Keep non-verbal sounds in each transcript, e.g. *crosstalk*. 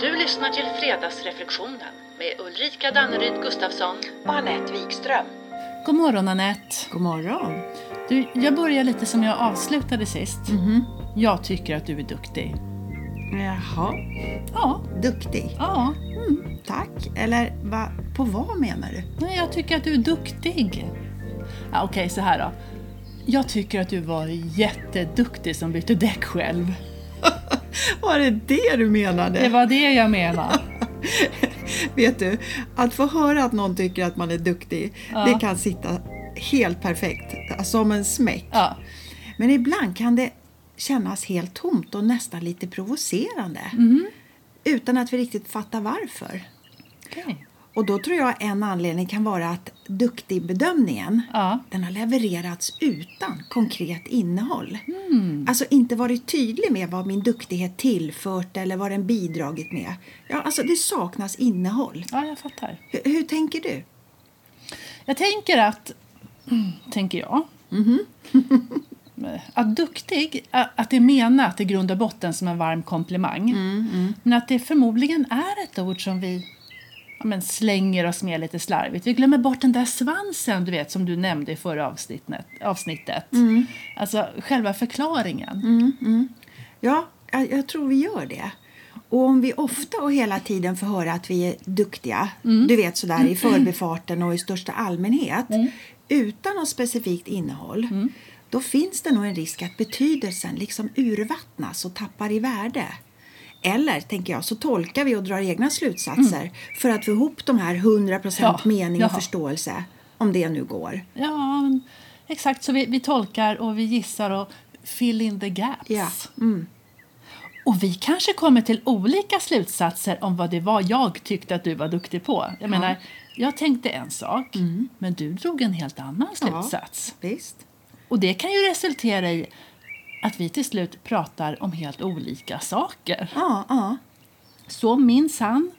Du lyssnar till Fredagsreflektionen med Ulrika Danneryd Gustafsson. och Anette Wikström. God morgon Anette! God morgon. Du, jag börjar lite som jag avslutade sist. Jag tycker att du är duktig. Jaha, Ja, duktig. ja. Tack. Eller va, på vad menar du? Nej, jag tycker att du är duktig. Ja, Okej, så här då. Jag tycker att du var jätteduktig som bytte däck själv. Var det det du menade? Det var det jag menade. *laughs* Vet du, att få höra att någon tycker att man är duktig, Ja. det kan sitta helt perfekt, som en smäck. Ja, Men ibland kan det kännas helt tomt och nästan lite provocerande. Utan att vi riktigt fattar varför. okej. Och då tror jag en anledning kan vara att duktig-bedömningen Ja. den har levererats utan konkret innehåll. Alltså inte varit tydlig med vad min duktighet tillfört eller vad den bidragit med. Ja, alltså det saknas innehåll. ja, jag fattar. Hur, hur tänker du? Jag tänker att, *clears throat* tänker jag, *laughs* att duktig, att det är menat i grund och botten som en varm komplimang. Men att det förmodligen är ett ord som vi ja, men slänger oss med lite slarvigt. Vi glömmer bort den där svansen du vet som du nämnde i förra avsnittet. avsnittet. Alltså själva förklaringen. Ja, jag, jag tror vi gör det. Och om vi ofta och hela tiden får höra att vi är duktiga, du vet sådär i förbifarten och i största allmänhet, utan något specifikt innehåll, då finns det nog en risk att betydelsen liksom urvattnas och tappar i värde. Eller, tänker jag, så tolkar vi och drar egna slutsatser för att få ihop de här 100% Ja, mening och jaha. förståelse, om det nu går. Ja, men exakt. Så vi, vi tolkar och vi gissar och fill in the gaps. Ja. Mm. Och vi kanske kommer till olika slutsatser om vad det var jag tyckte att du var duktig på. Jag menar, jag tänkte en sak, men du drog en helt annan slutsats. Visst. Och det kan ju resultera i att vi till slut pratar om helt olika saker. Ja, ja. Så minsann,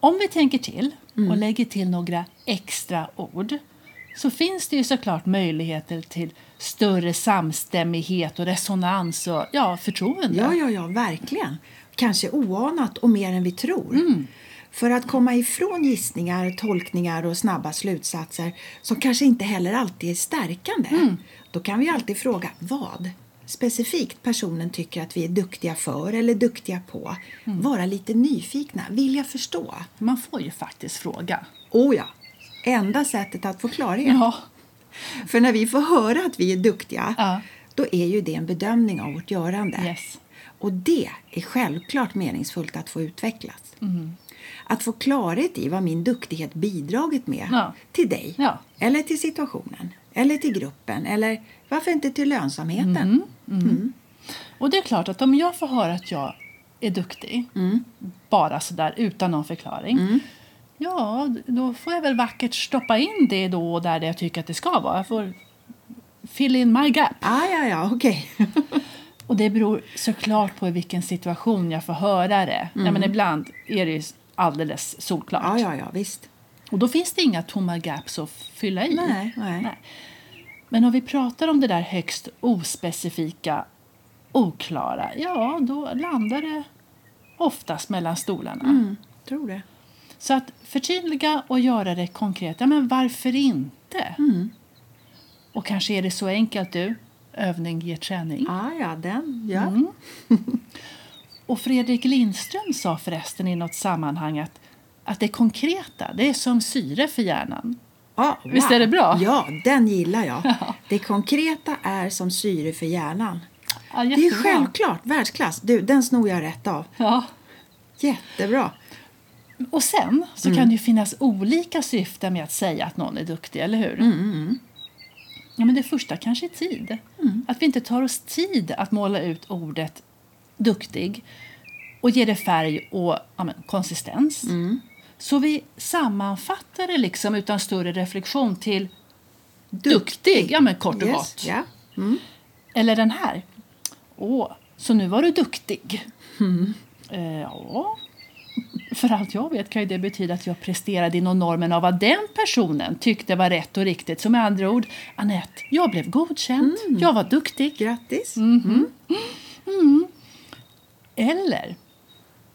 om vi tänker till och lägger till några extra ord så finns det ju såklart möjligheter till större samstämmighet och resonans och ja, förtroende. Ja, ja, ja, verkligen. Kanske oanat och mer än vi tror. För att komma ifrån gissningar, tolkningar och snabba slutsatser som kanske inte heller alltid är stärkande, då kan vi alltid fråga vad specifikt personen tycker att vi är duktiga för eller duktiga på. Vara lite nyfikna, vilja förstå. Man får ju faktiskt fråga. Oh ja, enda sättet att få klarhet. Ja, För när vi får höra att vi är duktiga, Ja. då är ju det en bedömning av vårt görande. yes. Och det är självklart meningsfullt att få utvecklas. Att få klarhet i vad min duktighet bidragit med Ja. till dig, Ja. eller till situationen, eller till gruppen, eller varför inte till lönsamheten. Och det är klart att om jag får höra att jag är duktig, bara sådär utan någon förklaring, ja, då får jag väl vackert stoppa in det då där jag tycker att det ska vara. Jag får fill in my gap. Ah, ja, ja, okej. *laughs* Och det beror såklart på i vilken situation jag får höra det. Ja, men ibland är det alldeles solklart. ja, ja, ja, visst. Och då finns det inga tomma gaps att fylla i. Nej, nej. Men om vi pratar om det där högst ospecifika, oklara, ja, då landar det oftast mellan stolarna. Mm, tror det. Så att förtydliga och göra det konkret. Ja, men varför inte? Mm. Och kanske är det så enkelt du, övning ger träning. Ah, ja, den. Ja. Mm. *laughs* Och Fredrik Lindström sa förresten i något sammanhang att, att det konkreta, det är som syre för hjärnan. Ah, Visst är det bra? Ja, den gillar jag. *laughs* Det konkreta är som syre för hjärnan. Ja, Det är självklart, världsklass. Du, den snor jag rätt av. Ja. Jättebra. Och sen så Mm. kan det ju finnas olika syften med att säga att någon är duktig, eller hur? Mm, Ja, men det första kanske är tid. Att vi inte tar oss tid att måla ut ordet duktig och ge det färg och ja, men, konsistens. Mm. Så vi sammanfattar det liksom utan större reflektion till duktig, ja men kort och Yes, gott. Ja. Eller den här. Åh, så nu var du duktig. Mm. Eh, ja. *laughs* För allt jag vet kan ju det betyda att jag presterade inom normen av vad den personen tyckte var rätt och riktigt. Så med andra ord, Annette, jag blev godkänd. Mm. Jag var duktig. Grattis. Mm. Eller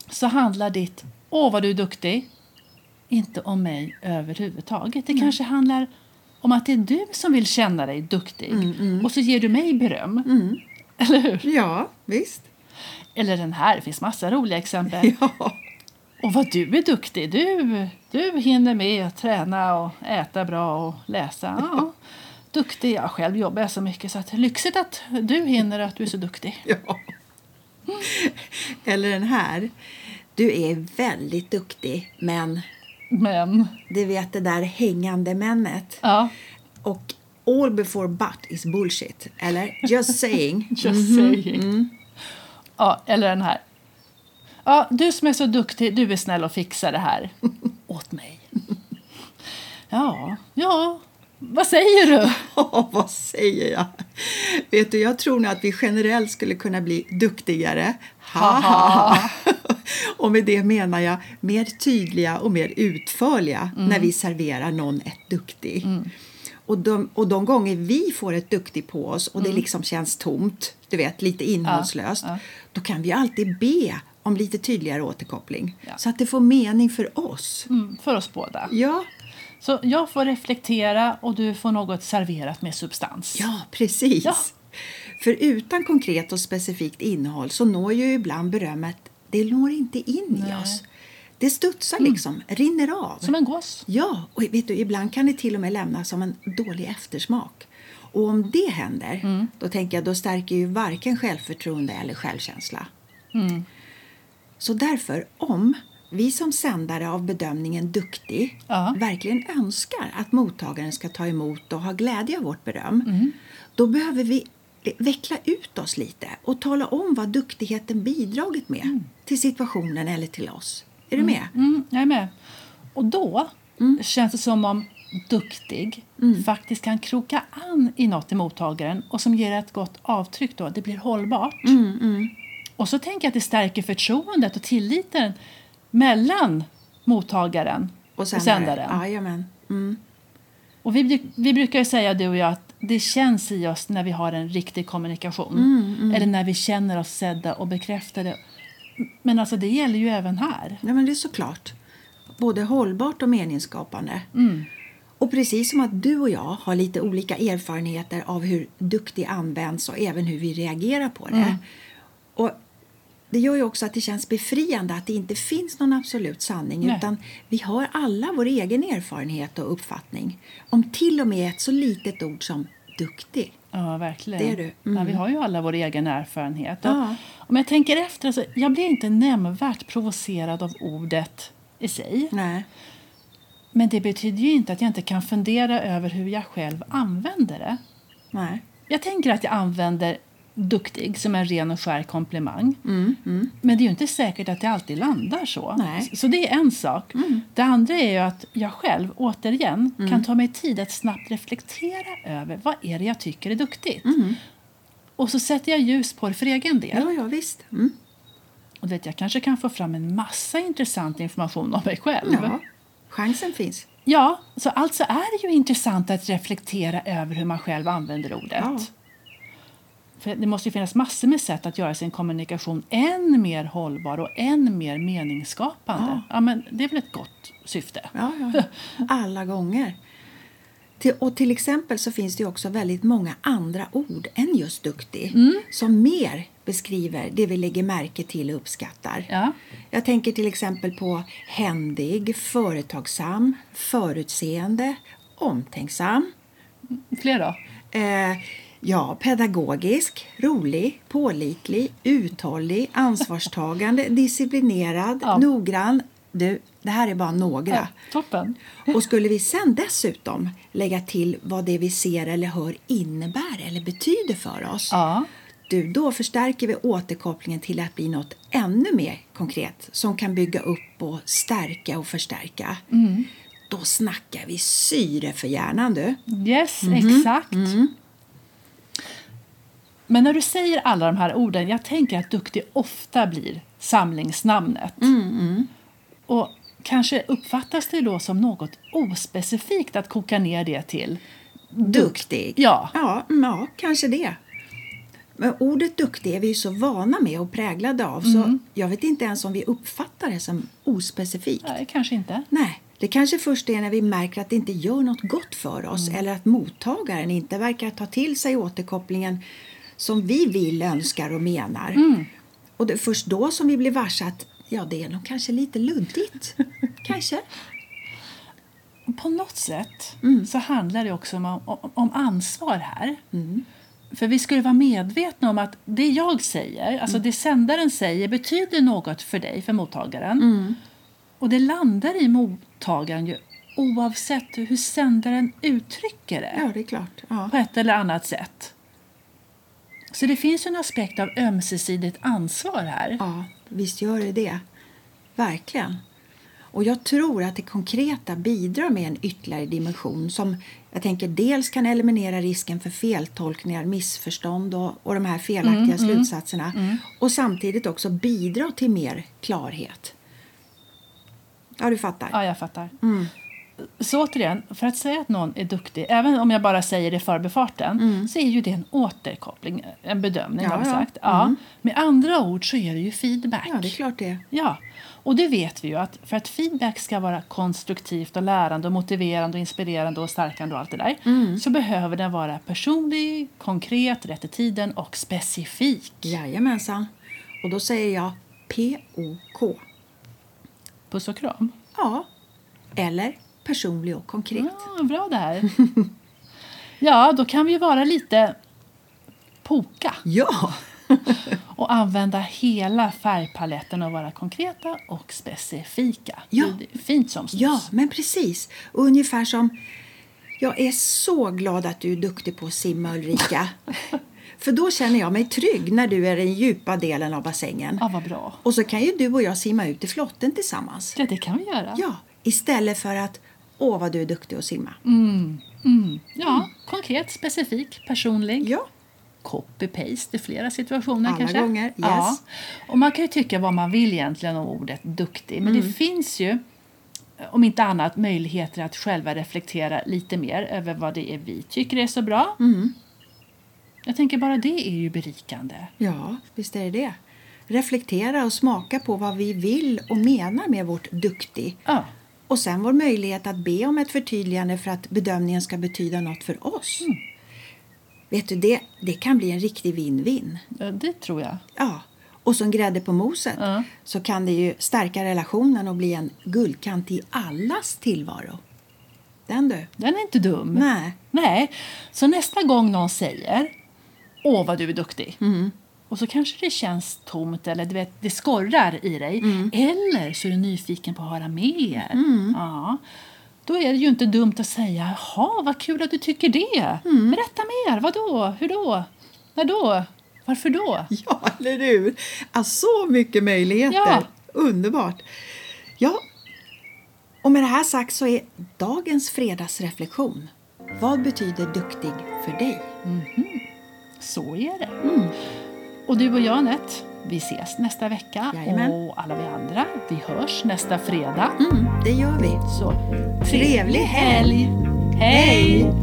så handlar ditt Åh vad du är duktig inte om mig överhuvudtaget. Det kanske handlar om att det är du som vill känna dig duktig och så ger du mig beröm. Eller hur? Ja, visst. Eller den här, det finns massa roliga exempel. *laughs* Ja. Och vad du är duktig. Du, du hinner med att träna och äta bra och läsa. Ja. Duktig. Jag själv jobbar så mycket så att lyxigt att du hinner att du är så duktig. ja. Eller den här. Du är väldigt duktig, men Men, du vet det där hängande männet. ja, Och all before but is bullshit. Eller just saying. *laughs* just saying. Ja, eller den här. Ja, du som är så duktig, du är snäll och fixar det här *laughs* åt mig. Ja, ja, vad säger du? *laughs* Ja, vad säger jag? Vet du, jag tror nog att vi generellt skulle kunna bli duktigare. Ha, ha, ha. *laughs* Och med det menar jag mer tydliga och mer utförliga när vi serverar någon ett duktig. Och, de, och de gånger vi får ett duktig på oss och det liksom känns tomt, du vet, lite innehållslöst, ja. då kan vi alltid be om lite tydligare återkoppling Ja. så att det får mening för oss. Mm, för oss båda. Ja, Så jag får reflektera och du får något serverat med substans. Ja, precis. Ja. För utan konkret och specifikt innehåll så når ju ibland berömmet, det når inte in Nej. i oss. Det studsar liksom, rinner av. Som en gås. Ja, och vet du, ibland kan det till och med lämna som en dålig eftersmak. Och om det händer, Mm. då tänker jag då stärker ju varken självförtroende eller självkänsla. Mm. Så därför, om vi som sändare av bedömningen duktig Ja. verkligen önskar att mottagaren ska ta emot och ha glädje av vårt beröm, Mm. då behöver vi veckla ut oss lite och tala om vad duktigheten bidragit med till situationen eller till oss. Är du med? Mm, jag är med. Och då känns det som om duktig faktiskt kan kroka an i något i mottagaren och som ger ett gott avtryck då. Det blir hållbart. Och så tänker jag att det stärker förtroendet och tilliten mellan mottagaren och sändaren. Jajamän. Mm. Och vi, vi brukar ju säga, du och jag, att det känns i oss när vi har en riktig kommunikation. Mm, Eller när vi känner oss sedda och bekräftade. Men alltså det gäller ju även här. Ja, men det är såklart. Både hållbart och meningsskapande. Mm. Och precis som att du och jag har lite olika erfarenheter av hur duktig används och även hur vi reagerar på det. Mm. Och det gör ju också att det känns befriande att det inte finns någon absolut sanning Nej. utan vi har alla vår egen erfarenhet och uppfattning om till och med ett så litet ord som duktig. Ja, verkligen. Det är du. Mm. Ja, vi har ju alla vår egen erfarenhet. Ja. Om jag tänker efter, alltså, jag blir inte nämnvärt provocerad av ordet i sig. Nej. Men det betyder ju inte att jag inte kan fundera över hur jag själv använder det. Nej. Jag tänker att jag använder duktig som en ren och skär komplimang. Mm, mm. Men det är ju inte säkert att det alltid landar så. Nej. Så det är en sak. Det andra är ju att jag själv, återigen, kan ta mig tid att snabbt reflektera över vad är det jag tycker är duktigt. Och så sätter jag ljus på det för egen del. Ja, ja, visst. Mm. Och vet, jag kanske kan få fram en massa intressant information om mig själv. Ja, chansen finns. Ja, så alltså är det ju intressant att reflektera över hur man själv använder ordet. Ja. För det måste ju finnas massor med sätt att göra sin kommunikation än mer hållbar och än mer meningsskapande. Ja. men det är väl ett gott syfte? Ja, ja. *laughs* Alla gånger. Och till exempel så finns det också väldigt många andra ord än just duktig som mer beskriver det vi lägger märke till och uppskattar. Ja. Jag tänker till exempel på händig, företagsam, förutseende, omtänksam, Fler då? eh, ja, pedagogisk, rolig, pålitlig, uthållig, ansvarstagande, *laughs* disciplinerad, Ja. noggrann. Du, det här är bara några. Ja, toppen. Och skulle vi sen dessutom lägga till vad det vi ser eller hör innebär eller betyder för oss, Ja. du, då förstärker vi återkopplingen till att bli något ännu mer konkret som kan bygga upp och stärka och förstärka. Då snackar vi syre för hjärnan, du. Yes, exakt. Men när du säger alla de här orden, jag tänker att duktig ofta blir samlingsnamnet. Och kanske uppfattas det då som något ospecifikt att koka ner det till Duktig. Ja. Ja, mm, ja kanske det. Men ordet duktig är vi ju så vana med och präglade av så jag vet inte ens om vi uppfattar det som ospecifikt. Nej, kanske inte. Nej, det kanske först är när vi märker att det inte gör något gott för oss eller att mottagaren inte verkar ta till sig återkopplingen som vi vill, önskar och menar. Och det är först då som vi blir varse att ja, det är nog kanske lite luddigt. *laughs* kanske. På något sätt så handlar det också om, om, om ansvar här. För vi ju vara medvetna om att det jag säger, alltså det sändaren säger betyder något för dig, för mottagaren. Och det landar i mottagaren ju oavsett hur sändaren uttrycker det Ja, det är klart. Ja. på ett eller annat sätt. Så det finns en aspekt av ömsesidigt ansvar här. Ja, visst gör det det. Verkligen. Och jag tror att det konkreta bidrar med en ytterligare dimension som jag tänker dels kan eliminera risken för feltolkningar, missförstånd och, och de här felaktiga slutsatserna och samtidigt också bidra till mer klarhet. Ja, du fattar. Ja, jag fattar. Så återigen, för att säga att någon är duktig, även om jag bara säger det i förbifarten, så är ju det en återkoppling, en bedömning Ja, har vi ja. sagt. Ja. Med andra ord så är det ju feedback. Ja, det är klart det. Ja, och det vet vi ju att för att feedback ska vara konstruktivt och lärande och motiverande och inspirerande och stärkande och allt det där så behöver den vara personlig, konkret, rätt i tiden och specifik. Jajamensan. Och då säger jag POK. Puss och kram. Ja, eller personlig och konkret. Ja, bra där. *laughs* Ja, då kan vi vara lite poka Ja, *laughs* och använda hela färgpaletten och vara konkreta och specifika. Ja. Fint som snus. ja men precis. Och ungefär som jag är så glad att du är duktig på att simma Ulrika. *laughs* För då känner jag mig trygg när du är i den djupa delen av bassängen. Ja, vad bra. Och så kan ju du och jag simma ut i flotten tillsammans. Ja, det kan vi göra. Ja, istället för att åh vad du är duktig att simma. Mm. Mm. Ja, konkret, specifik, personlig. Ja, Copy-paste i flera situationer Alla kanske. gånger, yes. Ja. Och man kan ju tycka vad man vill egentligen om ordet duktig. Men Mm. det finns ju, om inte annat, möjligheter att själva reflektera lite mer över vad det är vi tycker är så bra. Mm. Jag tänker bara det är ju berikande. ja, visst är det det. Reflektera och smaka på vad vi vill och menar med vårt duktig. Ja, Och sen vår möjlighet att be om ett förtydligande för att bedömningen ska betyda något för oss. Vet du, det, det kan bli en riktig win-win. ja, det tror jag. Ja. Och som grädde på moset Ja. så kan det ju stärka relationen och bli en guldkant i allas tillvaro. Den du. Den är inte dum. Nej. Nej. Så nästa gång någon säger Åh, vad du är duktig. Mm. Och så kanske det känns tomt eller du vet, det skorrar i dig. Mm. Eller så är du nyfiken på att höra mer. Ja. Då är det ju inte dumt att säga Jaha, vad kul att du tycker det. Mm. Berätta mer. Vad då? Hur då? När då? Varför då? *laughs* Ja, eller hur? Alltså, så mycket möjligheter. Ja. Underbart. Ja, och med det här sagt så är dagens fredagsreflektion Vad betyder duktig för dig? Så är det. Mm. Och du och jag, Anette, vi ses nästa vecka. Jajamän. Och alla vi andra, vi hörs nästa fredag. Mm, det gör vi. Så Trevlig helg! Hej!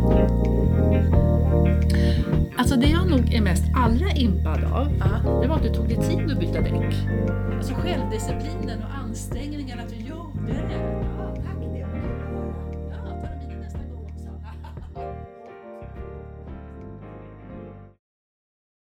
Alltså det jag nog är mest allra impad av, det var att du tog dig tid att byta däck. Alltså självdisciplinen och ansträngningen att du gjorde det.